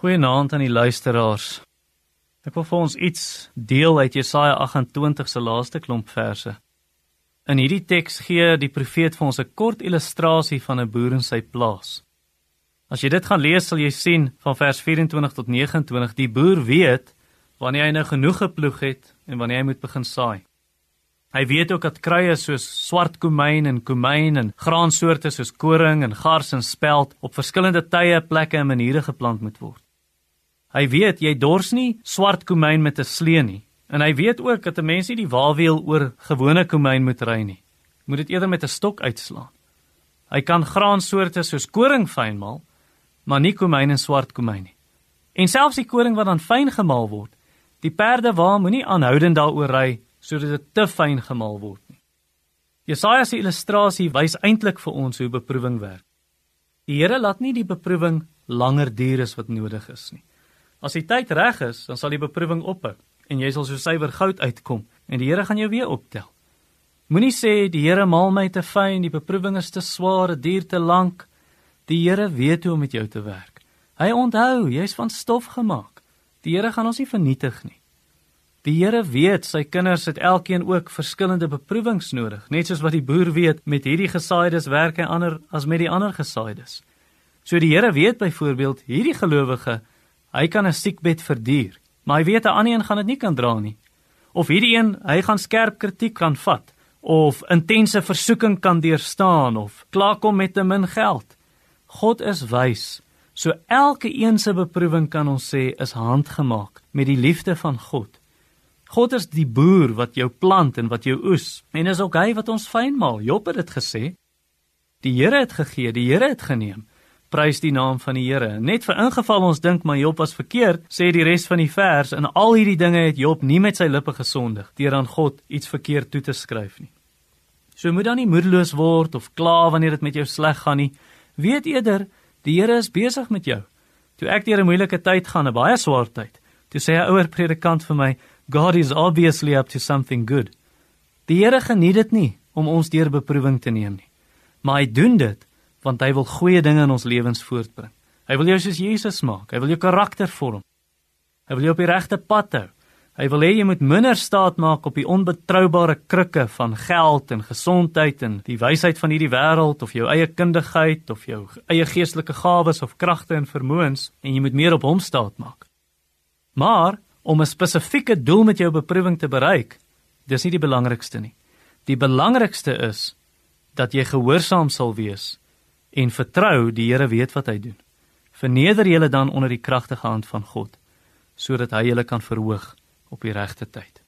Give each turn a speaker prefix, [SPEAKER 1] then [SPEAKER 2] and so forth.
[SPEAKER 1] Goeienaand aan die luisteraars. Ek wil vir ons iets deel uit Jesaja 28 se laaste klomp verse. In hierdie teks gee die profeet vir ons 'n kort illustrasie van 'n boer in sy plaas. As jy dit gaan lees, sal jy sien van vers 24 tot 29, die boer weet wanneer hy nou genoeg geploeg het en wanneer hy moet begin saai. Hy weet ook dat kruie soos swart komyn en komyn en graansoorte soos koring en gars en speld op verskillende tye, plekke en maniere geplant moet word. Hy weet jy dors nie swart komyn met 'n slee nie. En hy weet ook dat 'n mens nie die waalwiel oor gewone komyn moet ry nie. Moet dit eerder met 'n stok uitslaan. Hy kan graansoorte soos koring fynmaal, maar nie komyn en swart komyn nie. En selfs die koring wat dan fyn gemaal word, die perde wa moenie aanhoudend daaroor ry sodat dit te fyn gemaal word nie. Jesaja se illustrasie wys eintlik vir ons hoe beproewing werk. Die Here laat nie die beproewing langer duur as wat nodig is nie. As die tyd reg is, dan sal die beproewing ophou en jy sal so suiwer goud uitkom en die Here gaan jou weer optel. Moenie sê die Here maal my te fyn, die beproewing is te swaar, dit duur te lank. Die Here weet hoe om met jou te werk. Hy onthou, jy's van stof gemaak. Die Here gaan ons nie vernietig nie. Die Here weet sy kinders het elkeen ook verskillende beproewings nodig, net soos wat die boer weet met hierdie gesaaides werk hy ander as met die ander gesaaides. So die Here weet byvoorbeeld hierdie gelowige Hy kan 'n siekbed verduur, maar hy weet 'n ander een gaan dit nie kan dra nie. Of hierdie een, hy gaan skerp kritiek kan vat of intense versoeking kan deurstaan of klaarkom met te min geld. God is wys. So elke een se beproewing kan ons sê is handgemaak met die liefde van God. God is die boer wat jou plant en wat jou oes en is ook hy wat ons fynmaal. Job het dit gesê. Die Here het gegee, die Here het geneem. Prys die naam van die Here. Net vir ingeval ons dink maar Job was verkeerd, sê die res van die vers en al hierdie dinge het Job nie met sy lippe gesondig deur aan God iets verkeerd toe te skryf nie. So moet dan nie moedeloos word of kla wanneer dit met jou sleg gaan nie. Weet eerder, die Here is besig met jou. Toe ek deur 'n moeilike tyd gaan, 'n baie swaar tyd, toe sê 'n ouer predikant vir my, God is obviously up to something good. Die Here geniet dit nie om ons deur beproewing te neem nie. Maar hy doen dit want hy wil goeie dinge in ons lewens voortbring. Hy wil jou soos Jesus maak. Hy wil jou karakter vorm. Hy wil jou op die regte pad hou. Hy wil hê jy moet minder staat maak op die onbetroubare krikke van geld en gesondheid en die wysheid van hierdie wêreld of jou eie kundigheid of jou eie geestelike gawes of kragte en vermoëns en jy moet meer op hom staat maak. Maar om 'n spesifieke doel met jou beproewing te bereik, dis nie die belangrikste nie. Die belangrikste is dat jy gehoorsaam sal wees en vertrou die Here weet wat hy doen. Verneder julle dan onder die kragtige hand van God sodat hy julle kan verhoog op die regte tyd.